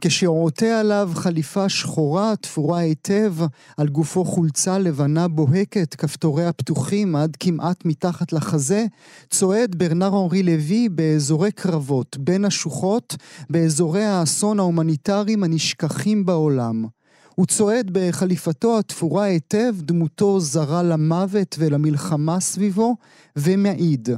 כשעוטה עליו חליפה שחורה תפורה היטב, על גופו חולצה לבנה בוהקת, כפתוריה פתוחים עד כמעט מתחת לחזה, צועד ברנר אנרי לוי באזורי קרבות, בין השוחות, באזורי האסון ההומניטריים הנשכחים בעולם. הוא צועד בחליפתו התפורה היטב, דמותו זרה למוות ולמלחמה סביבו, ומעיד.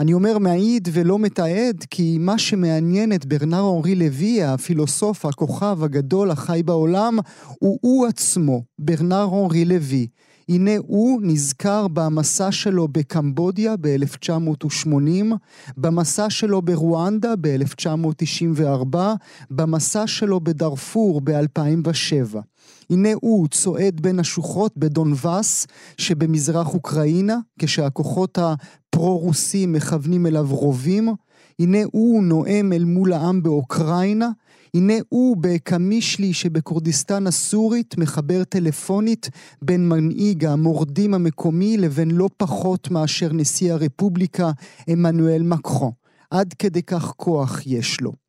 אני אומר מעיד ולא מתעד, כי מה שמעניין את ברנר אנרי לוי, הפילוסוף, הכוכב הגדול החי בעולם, הוא הוא עצמו, ברנר אנרי לוי. הנה הוא נזכר במסע שלו בקמבודיה ב-1980, במסע שלו ברואנדה ב-1994, במסע שלו בדארפור ב-2007. הנה הוא צועד בין השוחות בדונבאס שבמזרח אוקראינה, כשהכוחות הפרו-רוסים מכוונים אליו רובים. הנה הוא נואם אל מול העם באוקראינה. הנה הוא בקמישלי שבכורדיסטן הסורית מחבר טלפונית בין מנהיג המורדים המקומי לבין לא פחות מאשר נשיא הרפובליקה עמנואל מקרו. עד כדי כך כוח יש לו.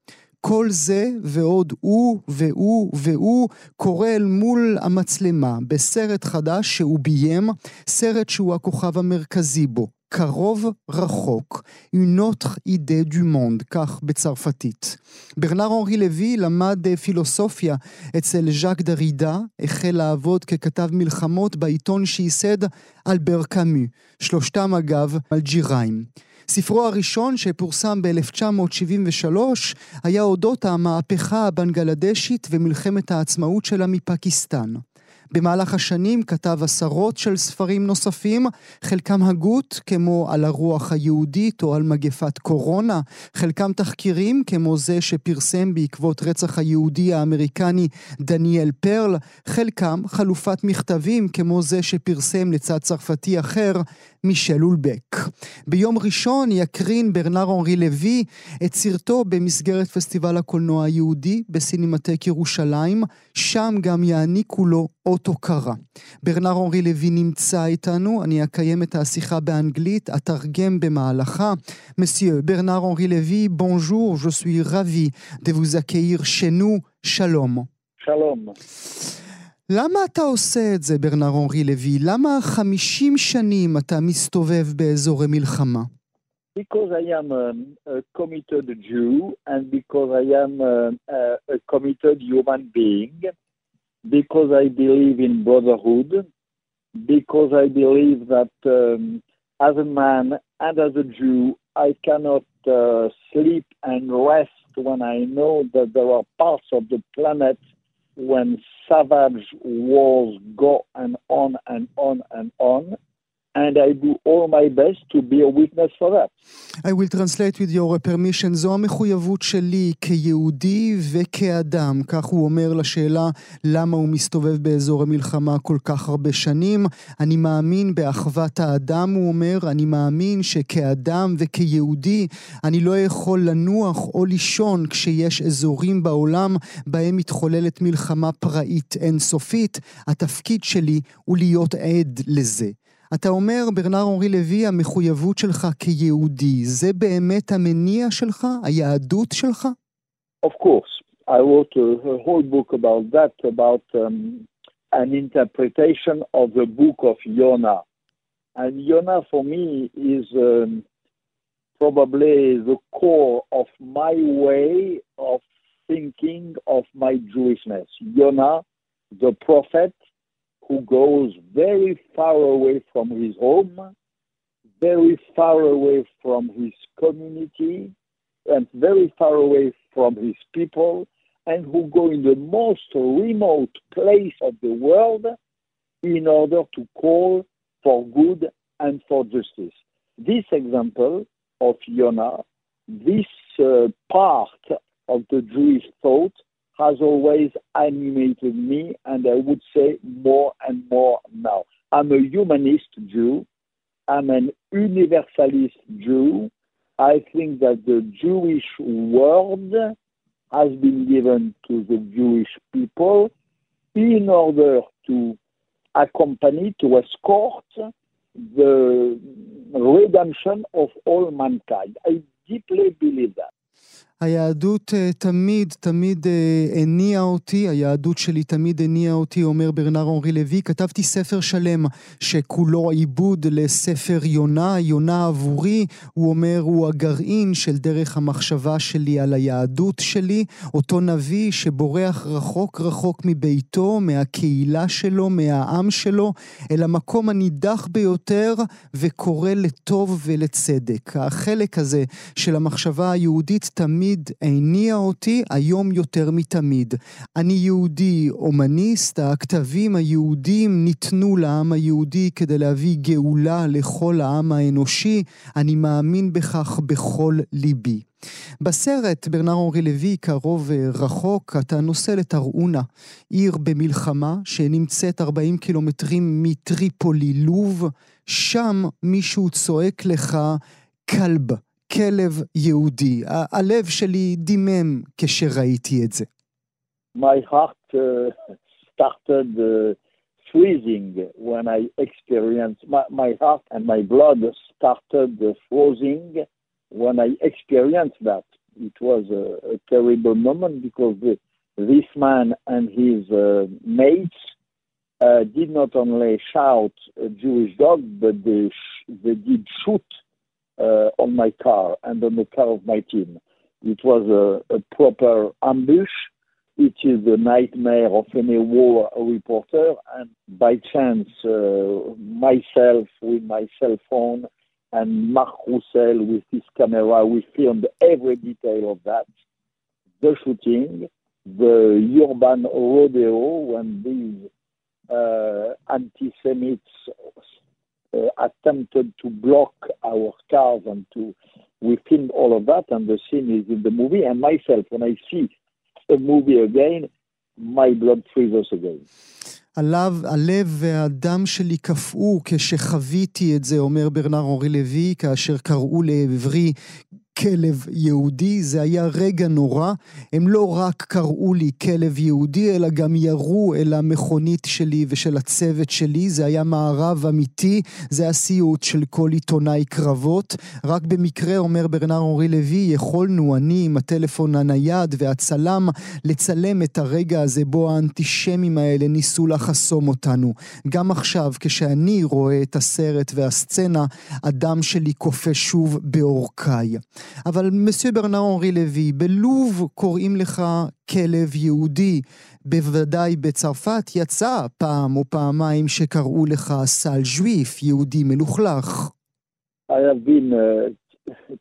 כל זה ועוד הוא והוא והוא קורה אל מול המצלמה בסרט חדש שהוא ביים, סרט שהוא הכוכב המרכזי בו. קרוב רחוק, une autre idée du monde, כך בצרפתית. ברנר אנרי לוי למד אה, פילוסופיה אצל ז'אק דרידה, החל לעבוד ככתב מלחמות בעיתון שייסד אלבר קאמי, שלושתם אגב אלג'יראים. ספרו הראשון שפורסם ב-1973 היה אודות המהפכה הבנגלדשית ומלחמת העצמאות שלה מפקיסטן. במהלך השנים כתב עשרות של ספרים נוספים, חלקם הגות, כמו על הרוח היהודית או על מגפת קורונה, חלקם תחקירים, כמו זה שפרסם בעקבות רצח היהודי האמריקני דניאל פרל, חלקם חלופת מכתבים, כמו זה שפרסם לצד צרפתי אחר, מישל אולבק. ביום ראשון יקרין ברנר אנרי לוי את סרטו במסגרת פסטיבל הקולנוע היהודי בסינמטק ירושלים, שם גם יעניקו לו אות הוקרה. ברנר אנרי לוי נמצא איתנו, אני אקיים את השיחה באנגלית, אתרגם במהלכה. מסיו ברנר אנרי לוי, בונז'ור, de vous accueillir chez nous, שלום. שלום. למה אתה עושה את זה, ברנר אנרי לוי? למה חמישים שנים אתה מסתובב באזורי מלחמה? Because I am a, a committed Jew and because I am a, a, a committed human being, because I believe in brotherhood, because I believe that um, as a man and as a Jew, I cannot uh, sleep and rest when I know that there are parts of the planet when savage wars go and on and on and on. And I do all my best to be a witness for that. I will translate with your permission. זו המחויבות שלי כיהודי וכאדם. כך הוא אומר לשאלה למה הוא מסתובב באזור המלחמה כל כך הרבה שנים. אני מאמין באחוות האדם, הוא אומר. אני מאמין שכאדם וכיהודי אני לא יכול לנוח או לישון כשיש אזורים בעולם בהם מתחוללת מלחמה פראית אינסופית. התפקיד שלי הוא להיות עד לזה. אתה אומר, ברנר אנרי לוי, המחויבות שלך כיהודי, זה באמת המניע שלך? היהדות שלך? Of course. I wrote a, whole book about that, about um, an interpretation of the book of Yonah. And Yonah for me is um, probably the core of my way of thinking of my Jewishness. Yonah, the prophet, who goes very far away from his home, very far away from his community, and very far away from his people, and who go in the most remote place of the world in order to call for good and for justice. This example of Yonah, this uh, part of the Jewish thought has always animated me, and I would say more and more now. I'm a humanist Jew. I'm an universalist Jew. I think that the Jewish world has been given to the Jewish people in order to accompany, to escort the redemption of all mankind. I deeply believe that. היהדות uh, תמיד, תמיד uh, הניעה אותי, היהדות שלי תמיד הניעה אותי, אומר ברנר אורי לוי. כתבתי ספר שלם שכולו עיבוד לספר יונה. יונה עבורי, הוא אומר, הוא הגרעין של דרך המחשבה שלי על היהדות שלי. אותו נביא שבורח רחוק רחוק מביתו, מהקהילה שלו, מהעם שלו, אל המקום הנידח ביותר וקורא לטוב ולצדק. החלק הזה של המחשבה היהודית תמיד תמיד הניע אותי היום יותר מתמיד. אני יהודי הומניסט, הכתבים היהודים ניתנו לעם היהודי כדי להביא גאולה לכל העם האנושי, אני מאמין בכך בכל ליבי. בסרט ברנר אורי לוי, קרוב רחוק, אתה נוסע לתראונה, עיר במלחמה שנמצאת 40 קילומטרים מטריפולי, לוב, שם מישהו צועק לך כלב. כלב יהודי. הלב שלי דימם כשראיתי את זה. My heart uh, started uh, freezing when I experienced, my, my heart and my blood started uh, freezing when I experienced that. It was a, a terrible moment because the, this man and his uh, mates uh, did not only shout a Jewish dog, but they, sh- they did shoot uh, on my car and on the car of my team. It was a, a proper ambush. It is the nightmare of any war reporter. And by chance, uh, myself with my cell phone and Marc Roussel with his camera, we filmed every detail of that. The shooting, the urban rodeo when these uh, anti-Semites uh, attempted to block our cars and to we filmed all of that and the scene is in the movie and myself when I see a movie again my blood freezes again. עליו, הלב והדם שלי קפאו כשחוויתי את זה, אומר ברנר אורי לוי, כאשר קראו לעברי כלב יהודי, זה היה רגע נורא. הם לא רק קראו לי כלב יהודי, אלא גם ירו אל המכונית שלי ושל הצוות שלי. זה היה מערב אמיתי, זה הסיוט של כל עיתונאי קרבות. רק במקרה, אומר ברנר אורי לוי, יכולנו, אני עם הטלפון הנייד והצלם, לצלם את הרגע הזה בו האנטישמים האלה ניסו לחסום אותנו. גם עכשיו, כשאני רואה את הסרט והסצנה, הדם שלי קופא שוב בעורקיי. אבל מסי ברנר אורי לוי, בלוב קוראים לך כלב יהודי. בוודאי בצרפת יצא פעם או פעמיים שקראו לך סל ז'וויף, יהודי מלוכלך. I have been uh,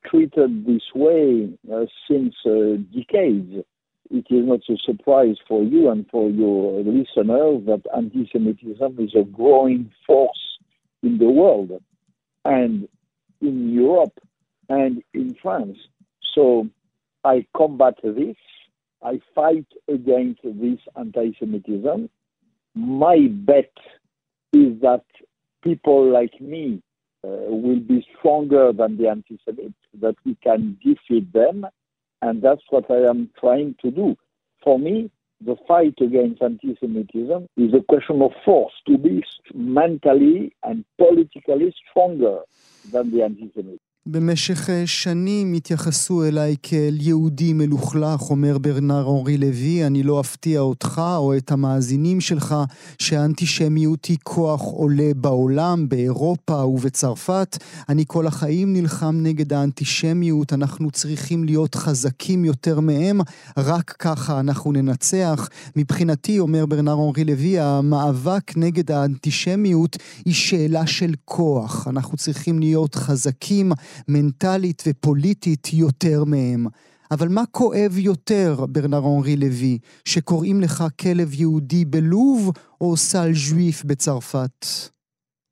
treated this way uh, since uh, decades. It is not a surprise for you and for your listeners that anti-Semitism is a growing force in the world. And in Europe, and in France. So I combat this. I fight against this anti Semitism. My bet is that people like me uh, will be stronger than the anti Semites, that we can defeat them. And that's what I am trying to do. For me, the fight against anti Semitism is a question of force to be mentally and politically stronger than the anti Semites. במשך שנים התייחסו אליי כאל יהודי מלוכלך, אומר ברנר אורי לוי, אני לא אפתיע אותך או את המאזינים שלך שהאנטישמיות היא כוח עולה בעולם, באירופה ובצרפת. אני כל החיים נלחם נגד האנטישמיות, אנחנו צריכים להיות חזקים יותר מהם, רק ככה אנחנו ננצח. מבחינתי, אומר ברנר אורי לוי, המאבק נגד האנטישמיות היא שאלה של כוח. אנחנו צריכים להיות חזקים. מנטלית ופוליטית יותר מהם. אבל מה כואב יותר, ברנר אנרי לוי, שקוראים לך כלב יהודי בלוב או סל ז'ואיף בצרפת?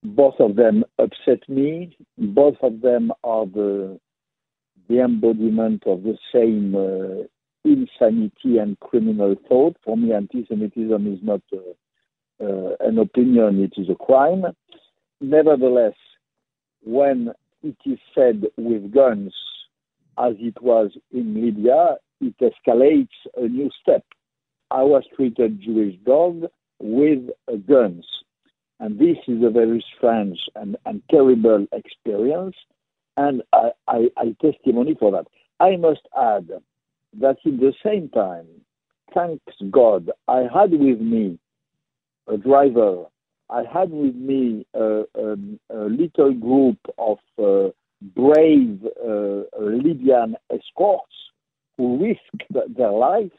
Both of them upset me. Both of them are the, the embodiment of the same uh, insanity and criminal thought. For me, anti-Semitism is not uh, uh, an opinion, it is a crime. Nevertheless, when it is said with guns, as it was in Libya, it escalates a new step. I was treated Jewish dog with guns. And this is a very strange and, and terrible experience. And I, I, I testimony for that. I must add that in the same time, thanks God, I had with me a driver. I had with me a, a, a little group of uh, brave uh, Libyan escorts who risked their life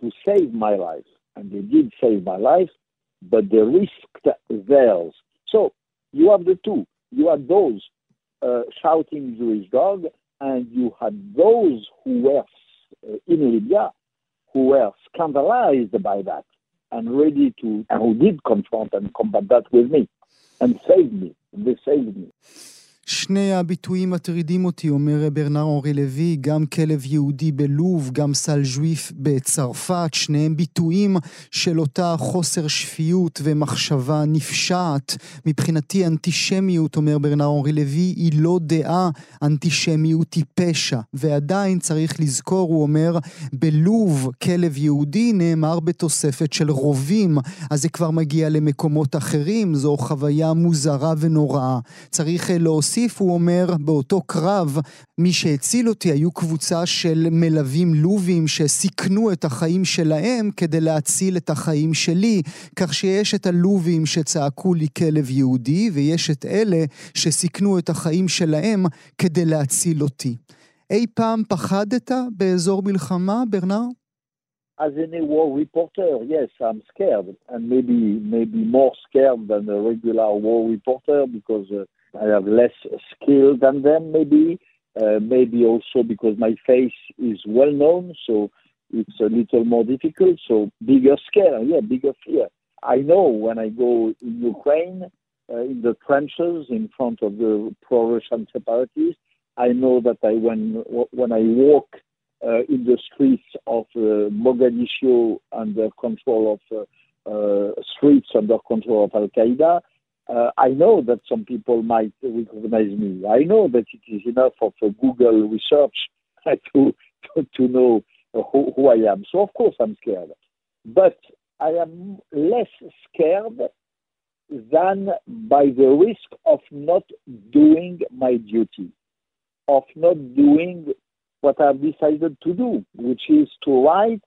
to save my life. And they did save my life, but they risked theirs. So you have the two. You had those uh, shouting Jewish dog, and you had those who were uh, in Libya who were scandalized by that and ready to, and who did confront and combat that with me and saved me. They saved me. שני הביטויים מטרידים אותי, אומר ברנר אורי לוי, גם כלב יהודי בלוב, גם סל ז'וויף בצרפת, שניהם ביטויים של אותה חוסר שפיות ומחשבה נפשעת. מבחינתי אנטישמיות, אומר ברנר אורי לוי, היא לא דעה, אנטישמיות היא פשע. ועדיין צריך לזכור, הוא אומר, בלוב כלב יהודי נאמר בתוספת של רובים, אז זה כבר מגיע למקומות אחרים, זו חוויה מוזרה ונוראה. צריך להוסיף להוסיף, הוא אומר, באותו קרב, מי שהציל אותי היו קבוצה של מלווים לובים שסיכנו את החיים שלהם כדי להציל את החיים שלי, כך שיש את הלובים שצעקו לי כלב יהודי, ויש את אלה שסיכנו את החיים שלהם כדי להציל אותי. אי פעם פחדת באזור מלחמה, ברנר? as any war reporter, yes, I'm scared, and maybe maybe more scared than a regular war reporter because uh, I have less skill than them, maybe. Uh, maybe also because my face is well known, so it's a little more difficult. So bigger scare, yeah, bigger fear. I know when I go in Ukraine, uh, in the trenches in front of the pro-Russian separatists, I know that I when when I walk uh, in the streets of uh, Mogadishu under control of uh, uh streets under control of Al Qaeda, uh, I know that some people might recognize me. I know that it is enough of a Google research to, to, to know who, who I am. So, of course, I'm scared. But I am less scared than by the risk of not doing my duty, of not doing what I've decided to do, which is to write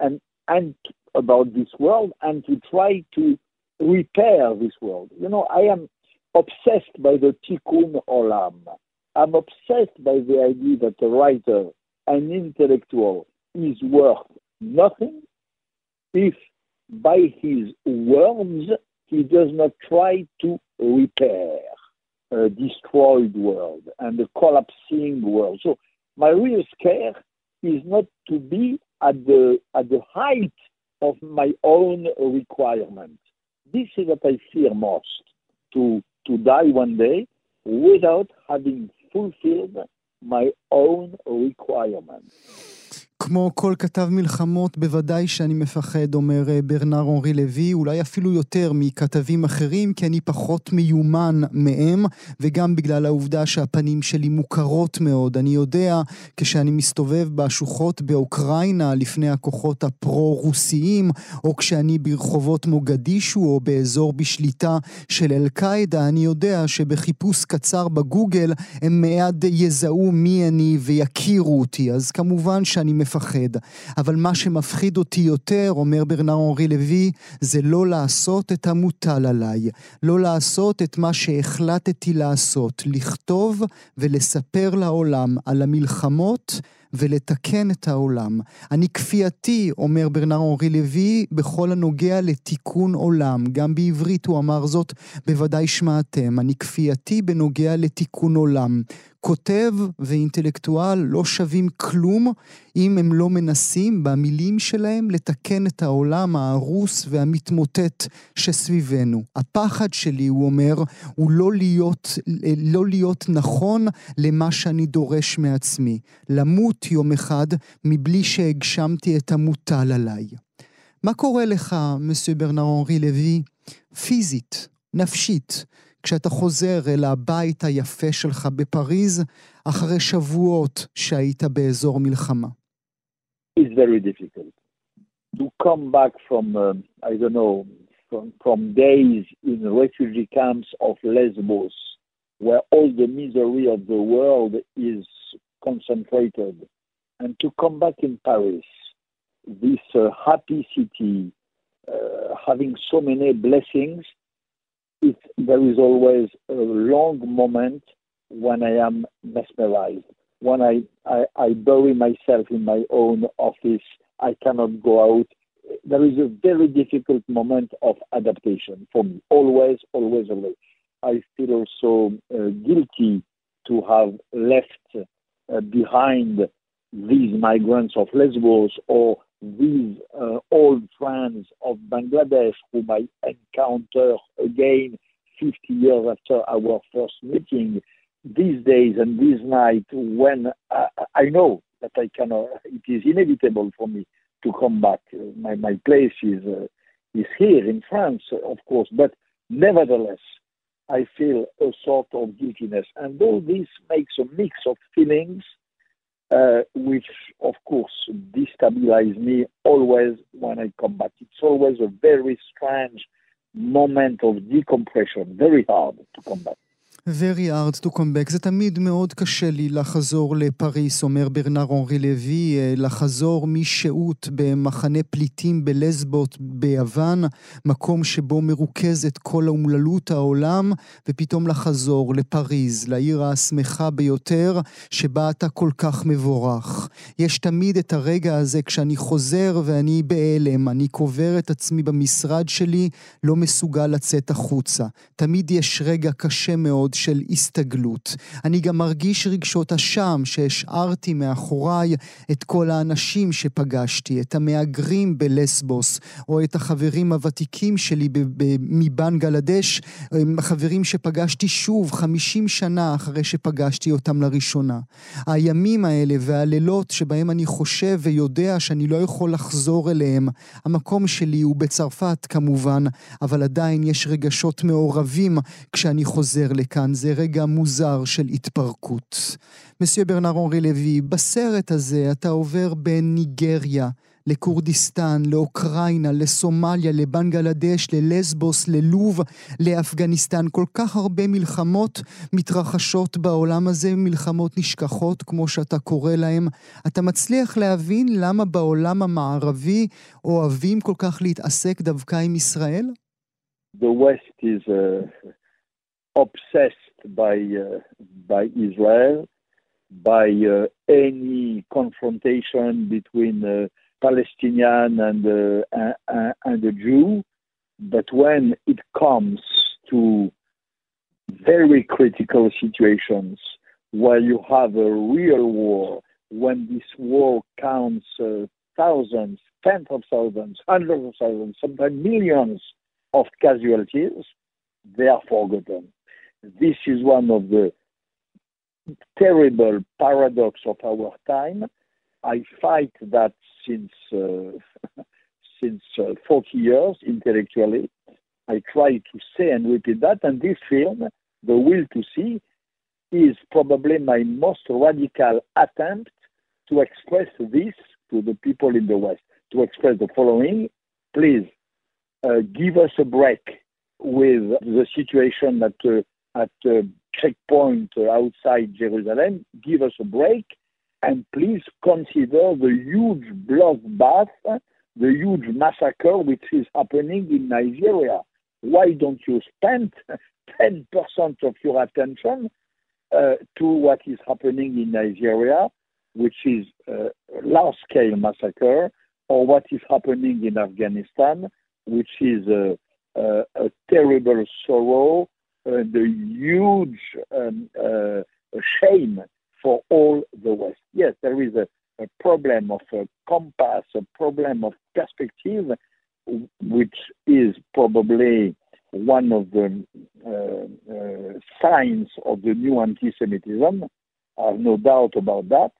and, and about this world and to try to repair this world. You know, I am obsessed by the tikkun olam. I'm obsessed by the idea that a writer, an intellectual, is worth nothing if by his words he does not try to repair a destroyed world and a collapsing world. So my real scare is not to be at the at the height of my own requirement. This is what I fear most to, to die one day without having fulfilled my own requirements. כמו כל כתב מלחמות, בוודאי שאני מפחד, אומר אה, ברנר אורי לוי, אולי אפילו יותר מכתבים אחרים, כי אני פחות מיומן מהם, וגם בגלל העובדה שהפנים שלי מוכרות מאוד. אני יודע, כשאני מסתובב בשוחות באוקראינה לפני הכוחות הפרו-רוסיים, או כשאני ברחובות מוגדישו, או באזור בשליטה של אל-קאעידה, אני יודע שבחיפוש קצר בגוגל הם מיד יזהו מי אני ויכירו אותי. אז כמובן שאני מפחד. מפחד. אבל מה שמפחיד אותי יותר, אומר ברנר אורי לוי, זה לא לעשות את המוטל עליי. לא לעשות את מה שהחלטתי לעשות, לכתוב ולספר לעולם על המלחמות ולתקן את העולם. אני כפייתי, אומר ברנר אורי לוי, בכל הנוגע לתיקון עולם. גם בעברית הוא אמר זאת, בוודאי שמעתם. אני כפייתי בנוגע לתיקון עולם. כותב ואינטלקטואל לא שווים כלום אם הם לא מנסים במילים שלהם לתקן את העולם ההרוס והמתמוטט שסביבנו. הפחד שלי, הוא אומר, הוא לא להיות, לא להיות נכון למה שאני דורש מעצמי. למות יום אחד מבלי שהגשמתי את המוטל עליי. מה קורה לך, מסו ברנר אנרי לוי, פיזית, נפשית, כשאתה חוזר אל הבית היפה שלך בפריז, אחרי שבועות שהיית באזור מלחמה? It's very difficult. To come back from, uh, I don't know, from, from days in refugee camps of Lesbos, where all the misery of the world is concentrated, and to come back in Paris, this uh, happy city, uh, having so many blessings, it, there is always a long moment when I am mesmerized. When I, I, I bury myself in my own office, I cannot go out. There is a very difficult moment of adaptation for me. Always, always, always. I feel also uh, guilty to have left behind these migrants of Lesbos or these uh, old friends of Bangladesh whom I encounter again 50 years after our first meeting. These days and these nights, when I, I know that I cannot, it is inevitable for me to come back. My, my place is, uh, is here in France, of course, but nevertheless, I feel a sort of guiltiness. And all this makes a mix of feelings uh, which of course destabilize me always when I come back. It's always a very strange moment of decompression, very hard to come back. Very hard to come back. זה תמיד מאוד קשה לי לחזור לפריס, אומר ברנר אנרי לוי, אה, לחזור משהות במחנה פליטים בלסבוט ביוון, מקום שבו מרוכזת כל האומללות העולם, ופתאום לחזור לפריז, לעיר השמחה ביותר, שבה אתה כל כך מבורך. יש תמיד את הרגע הזה כשאני חוזר ואני בהלם, אני קובר את עצמי במשרד שלי, לא מסוגל לצאת החוצה. תמיד יש רגע קשה מאוד של הסתגלות. אני גם מרגיש רגשות אשם שהשארתי מאחוריי את כל האנשים שפגשתי, את המהגרים בלסבוס, או את החברים הוותיקים שלי מבנגלדש, חברים שפגשתי שוב 50 שנה אחרי שפגשתי אותם לראשונה. הימים האלה והלילות שבהם אני חושב ויודע שאני לא יכול לחזור אליהם, המקום שלי הוא בצרפת כמובן, אבל עדיין יש רגשות מעורבים כשאני חוזר לכאן. כאן זה רגע מוזר של התפרקות. מסיו ברנר אורי לוי, בסרט הזה אתה עובר בין ניגריה לכורדיסטן, לאוקראינה, לסומליה, לבנגלדש, ללסבוס, ללוב, לאפגניסטן. כל כך הרבה מלחמות מתרחשות בעולם הזה, מלחמות נשכחות, כמו שאתה קורא להם. אתה מצליח להבין למה בעולם המערבי אוהבים כל כך להתעסק דווקא עם ישראל? The West is a... obsessed by uh, by Israel, by uh, any confrontation between uh, Palestinian and uh, and a Jew. But when it comes to very critical situations where you have a real war, when this war counts uh, thousands, tens of thousands, hundreds of thousands, sometimes millions of casualties, they are forgotten. This is one of the terrible paradox of our time. I fight that since uh, since uh, 40 years intellectually. I try to say and repeat that, and this film, The Will to See, is probably my most radical attempt to express this to the people in the West, to express the following. Please uh, give us a break with the situation that uh, at a checkpoint outside Jerusalem, give us a break, and please consider the huge bloodbath, the huge massacre which is happening in Nigeria. Why don't you spend 10% of your attention uh, to what is happening in Nigeria, which is a large scale massacre, or what is happening in Afghanistan, which is a, a, terrible sorrow uh, the huge um, uh, shame for all the West. Yes, there is a, a problem of a compass, a problem of perspective, which is probably one of the uh, uh, signs of the new anti-Semitism. I have no doubt about that.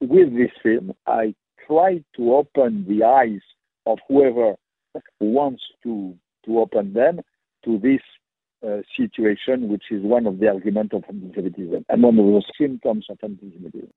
With this film, I try to open the eyes of whoever wants to to open them to this uh, Uh, situation, which is one of the arguments of anti-Semitism and one of the symptoms of anti-Semitism.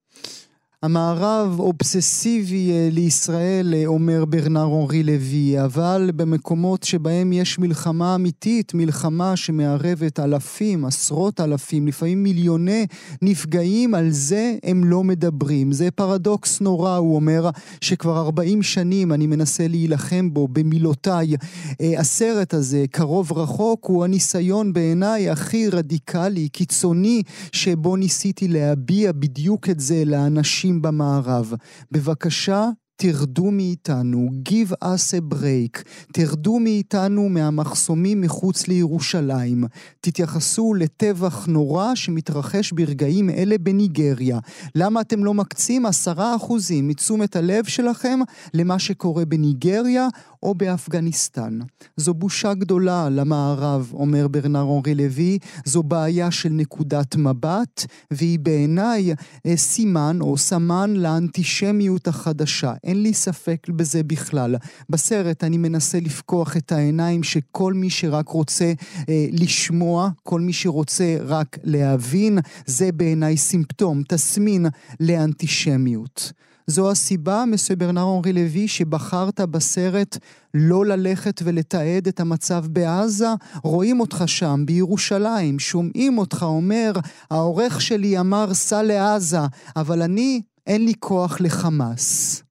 המערב אובססיבי אה, לישראל, אה, אומר ברנר אורי לוי, אבל במקומות שבהם יש מלחמה אמיתית, מלחמה שמערבת אלפים, עשרות אלפים, לפעמים מיליוני נפגעים, על זה הם לא מדברים. זה פרדוקס נורא, הוא אומר, שכבר 40 שנים אני מנסה להילחם בו במילותיי. אה, הסרט הזה, קרוב רחוק, הוא הניסיון בעיניי הכי רדיקלי, קיצוני, שבו ניסיתי להביע בדיוק את זה לאנשים. במערב. בבקשה, תרדו מאיתנו, give us a break, תרדו מאיתנו מהמחסומים מחוץ לירושלים. תתייחסו לטבח נורא שמתרחש ברגעים אלה בניגריה. למה אתם לא מקצים עשרה אחוזים מתשומת הלב שלכם למה שקורה בניגריה או באפגניסטן? זו בושה גדולה למערב, אומר ברנר אורי לוי, זו בעיה של נקודת מבט, והיא בעיניי אה, סימן או סמן לאנטישמיות החדשה. אין לי ספק בזה בכלל. בסרט אני מנסה לפקוח את העיניים שכל מי שרק רוצה אה, לשמוע, כל מי שרוצה רק להבין, זה בעיניי סימפטום, תסמין לאנטישמיות. זו הסיבה, מסו ברנר אנרי לוי, שבחרת בסרט לא ללכת ולתעד את המצב בעזה? רואים אותך שם, בירושלים, שומעים אותך אומר, העורך שלי אמר סע לעזה, אבל אני, אין לי כוח לחמאס.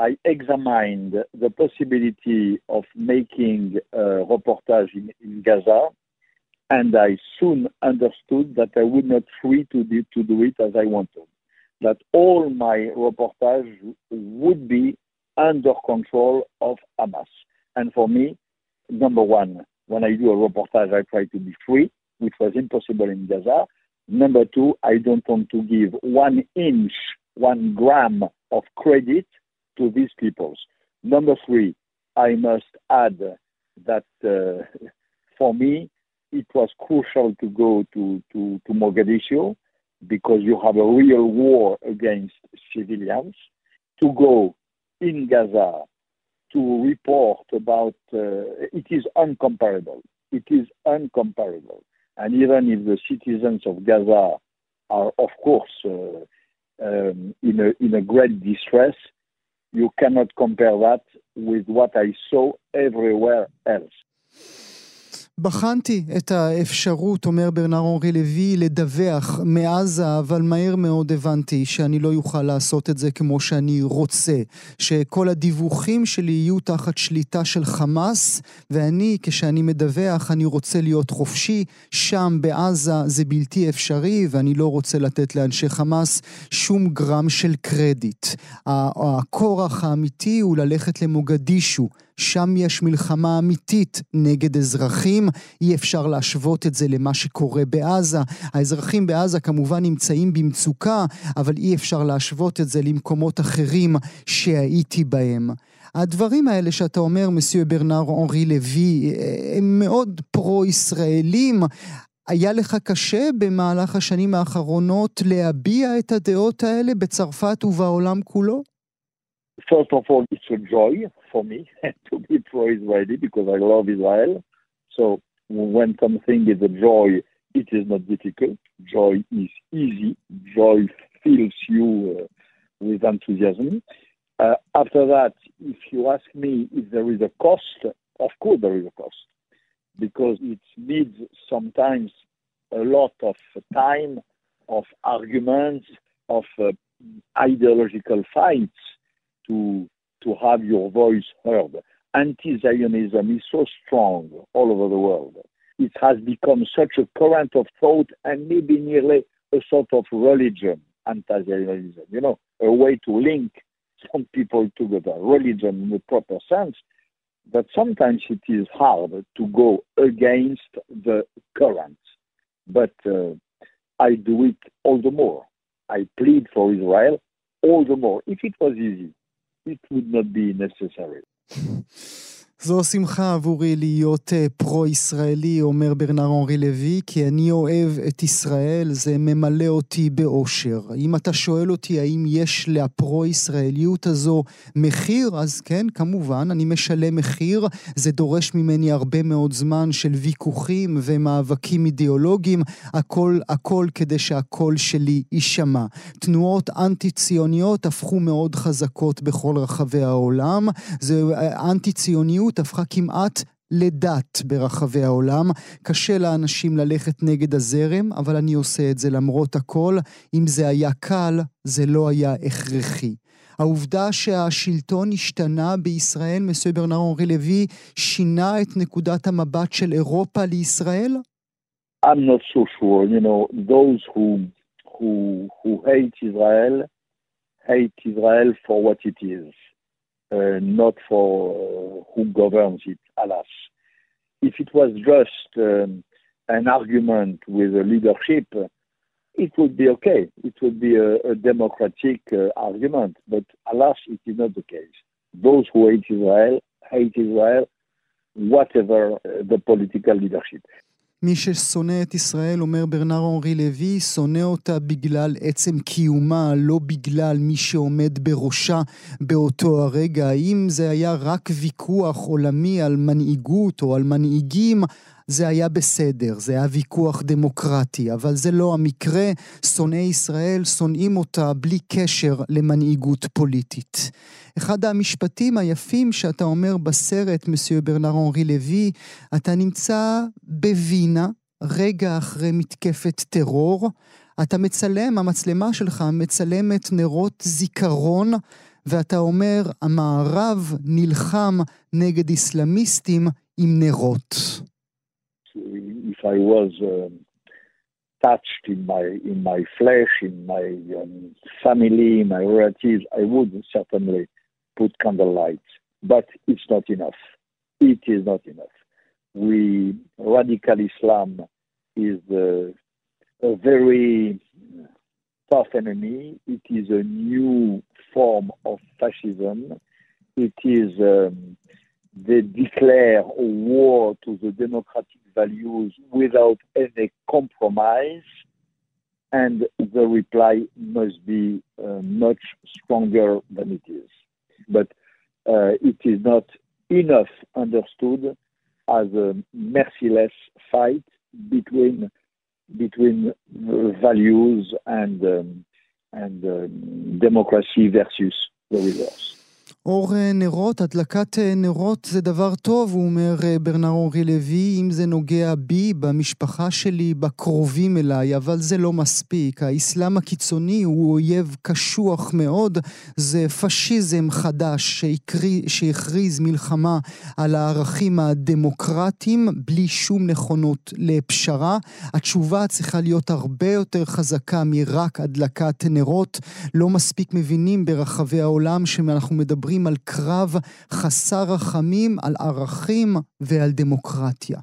I examined the possibility of making a reportage in, in Gaza, and I soon understood that I would not free to do, to do it as I wanted. That all my reportage would be under control of Hamas. And for me, number one, when I do a reportage, I try to be free, which was impossible in Gaza. Number two, I don't want to give one inch, one gram of credit to these peoples. Number three, I must add that uh, for me, it was crucial to go to, to, to Mogadishu because you have a real war against civilians. To go in Gaza to report about uh, it is uncomparable. It is uncomparable. And even if the citizens of Gaza are, of course, uh, um, in, a, in a great distress, you cannot compare that with what I saw everywhere else. בחנתי את האפשרות, אומר ברנר אורי לוי, לדווח מעזה, אבל מהר מאוד הבנתי שאני לא אוכל לעשות את זה כמו שאני רוצה. שכל הדיווחים שלי יהיו תחת שליטה של חמאס, ואני, כשאני מדווח, אני רוצה להיות חופשי. שם, בעזה, זה בלתי אפשרי, ואני לא רוצה לתת לאנשי חמאס שום גרם של קרדיט. הכורח האמיתי הוא ללכת למוגדישו. שם יש מלחמה אמיתית נגד אזרחים, אי אפשר להשוות את זה למה שקורה בעזה. האזרחים בעזה כמובן נמצאים במצוקה, אבל אי אפשר להשוות את זה למקומות אחרים שהייתי בהם. הדברים האלה שאתה אומר, מסיו ברנר אנרי לוי, הם מאוד פרו-ישראלים. היה לך קשה במהלך השנים האחרונות להביע את הדעות האלה בצרפת ובעולם כולו? First of all, it's a joy for me to be pro-Israeli because I love Israel. So when something is a joy, it is not difficult. Joy is easy. Joy fills you uh, with enthusiasm. Uh, after that, if you ask me if there is a cost, of course there is a cost because it needs sometimes a lot of time, of arguments, of uh, ideological fights to to have your voice heard. Anti-Zionism is so strong all over the world. It has become such a current of thought and maybe nearly a sort of religion, anti-Zionism. You know, a way to link some people together, religion in the proper sense. But sometimes it is hard to go against the current. But uh, I do it all the more. I plead for Israel all the more. If it was easy, it would not be necessary. זו שמחה עבורי להיות uh, פרו-ישראלי, אומר ברנר אנרי לוי, כי אני אוהב את ישראל, זה ממלא אותי באושר. אם אתה שואל אותי האם יש לפרו-ישראליות הזו מחיר, אז כן, כמובן, אני משלם מחיר. זה דורש ממני הרבה מאוד זמן של ויכוחים ומאבקים אידיאולוגיים, הכל, הכל כדי שהקול שלי יישמע. תנועות אנטי-ציוניות הפכו מאוד חזקות בכל רחבי העולם. זה אה, אנטי-ציוניות הציונות הפכה כמעט לדת ברחבי העולם. קשה לאנשים ללכת נגד הזרם, אבל אני עושה את זה למרות הכל. אם זה היה קל, זה לא היה הכרחי. העובדה שהשלטון השתנה בישראל, מסוים ברנר אורי לוי, שינה את נקודת המבט של אירופה לישראל? I'm not so sure. You know, those who, who, who hate Israel, hate Israel for what it is. Uh, not for uh, who governs it, alas. If it was just um, an argument with the leadership, it would be okay. It would be a, a democratic uh, argument, but alas, it is not the case. Those who hate Israel hate Israel, whatever uh, the political leadership. מי ששונא את ישראל, אומר ברנר אנרי לוי, שונא אותה בגלל עצם קיומה, לא בגלל מי שעומד בראשה באותו הרגע. האם זה היה רק ויכוח עולמי על מנהיגות או על מנהיגים, זה היה בסדר, זה היה ויכוח דמוקרטי, אבל זה לא המקרה. שונאי ישראל שונאים אותה בלי קשר למנהיגות פוליטית. אחד המשפטים היפים שאתה אומר בסרט, מסיו ברנר אנרי לוי, אתה נמצא בווינה, רגע אחרי מתקפת טרור, אתה מצלם, המצלמה שלך מצלמת נרות זיכרון, ואתה אומר, המערב נלחם נגד איסלאמיסטים עם נרות. If I was uh, touched in my in my flesh, in my um, family, my relatives, I would certainly put candlelight. But it's not enough. It is not enough. We radical Islam is uh, a very tough enemy. It is a new form of fascism. It is um, they declare a war to the democratic values without any compromise, and the reply must be uh, much stronger than it is. But uh, it is not enough understood as a merciless fight between between values and um, and um, democracy versus the reverse. אור אה, נרות, הדלקת אה, נרות זה דבר טוב, הוא אומר אה, ברנר אורי לוי, אם זה נוגע בי, במשפחה שלי, בקרובים אליי, אבל זה לא מספיק. האסלאם הקיצוני הוא אויב קשוח מאוד, זה פשיזם חדש שהכריז מלחמה על הערכים הדמוקרטיים, בלי שום נכונות לפשרה. התשובה צריכה להיות הרבה יותר חזקה מרק הדלקת נרות. לא מספיק מבינים ברחבי העולם שאנחנו מדברים מדברים על קרב חסר רחמים, על ערכים ועל דמוקרטיה.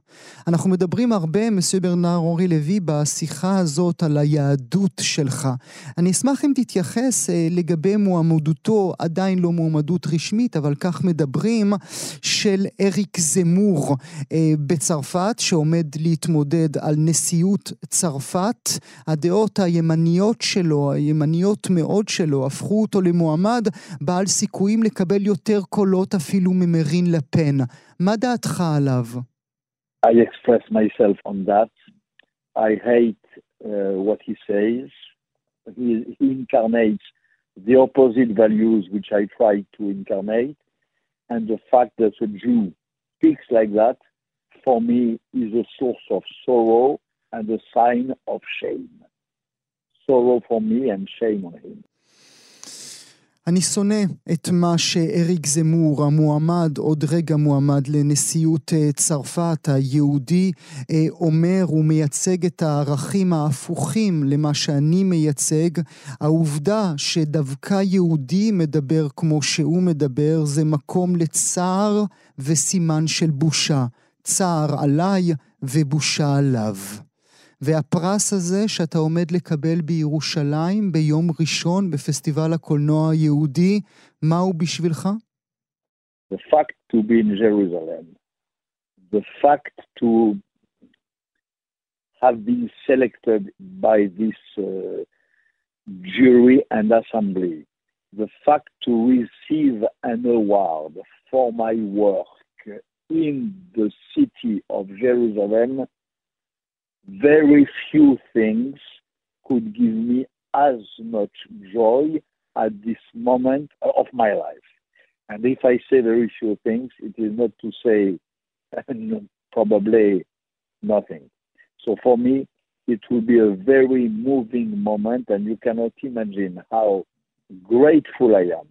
אנחנו מדברים הרבה, מסוים ברנר אורי לוי, בשיחה הזאת על היהדות שלך. אני אשמח אם תתייחס אה, לגבי מועמדותו, עדיין לא מועמדות רשמית, אבל כך מדברים, של אריק זמור אה, בצרפת, שעומד להתמודד על נשיאות צרפת. הדעות הימניות שלו, הימניות מאוד שלו, הפכו אותו למועמד בעל סיכויים לקבל יותר קולות אפילו ממרין לפן. מה דעתך עליו? I express myself on that. I hate uh, what he says. He, he incarnates the opposite values which I try to incarnate. And the fact that a Jew speaks like that, for me, is a source of sorrow and a sign of shame. Sorrow for me and shame on him. אני שונא את מה שאריק זמור, המועמד, עוד רגע מועמד לנשיאות אה, צרפת, היהודי, אה, אומר, הוא מייצג את הערכים ההפוכים למה שאני מייצג. העובדה שדווקא יהודי מדבר כמו שהוא מדבר, זה מקום לצער וסימן של בושה. צער עליי ובושה עליו. והפרס הזה שאתה עומד לקבל בירושלים ביום ראשון בפסטיבל הקולנוע היהודי, מהו בשבילך? the fact to be in Jerusalem, the fact to have been selected by this uh, jury and assembly, the fact to receive an award for my work in the city of Jerusalem, very few things could give me as much joy at this moment of my life. And if I say very few things, it is not to say probably nothing. So for me, it will be a very moving moment, and you cannot imagine how grateful I am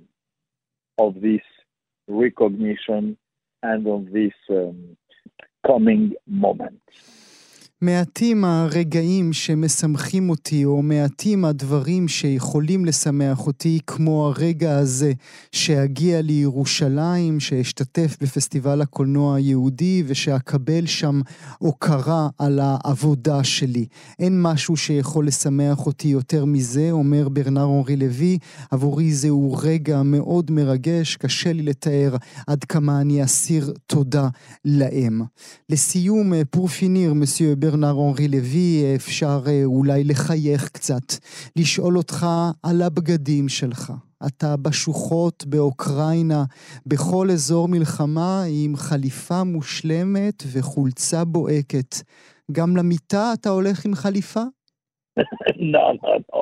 of this recognition and of this um, coming moment. מעטים הרגעים שמשמחים אותי, או מעטים הדברים שיכולים לשמח אותי, כמו הרגע הזה שאגיע לירושלים, שאשתתף בפסטיבל הקולנוע היהודי, ושאקבל שם הוקרה על העבודה שלי. אין משהו שיכול לשמח אותי יותר מזה, אומר ברנר אורי לוי. עבורי זהו רגע מאוד מרגש, קשה לי לתאר עד כמה אני אסיר תודה להם. לסיום, פורפיניר, מסיו ברנר, ברנר אנרי לוי, אפשר אולי לחייך קצת, לשאול אותך על הבגדים שלך. אתה בשוחות באוקראינה, בכל אזור מלחמה, עם חליפה מושלמת וחולצה בוהקת. גם למיטה אתה הולך עם חליפה? no, no, no,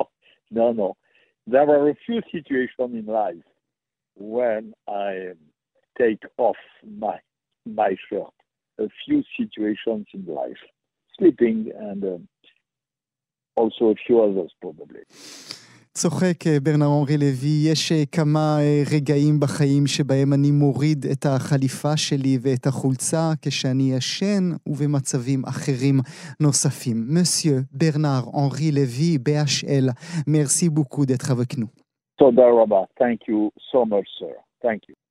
no, no. There are a few situations in life when I take off my, my shirt. A few situations in life. Sleeping and uh, also a few others probably. צוחק ברנר אנרי לוי, יש כמה רגעים בחיים שבהם אני מוריד את החליפה שלי ואת החולצה כשאני ישן ובמצבים אחרים נוספים. מסיו ברנר אנרי לוי, BHL, מרסי בוקו d'être avec nous. תודה רבה. Thank you so much, sir. Thank you.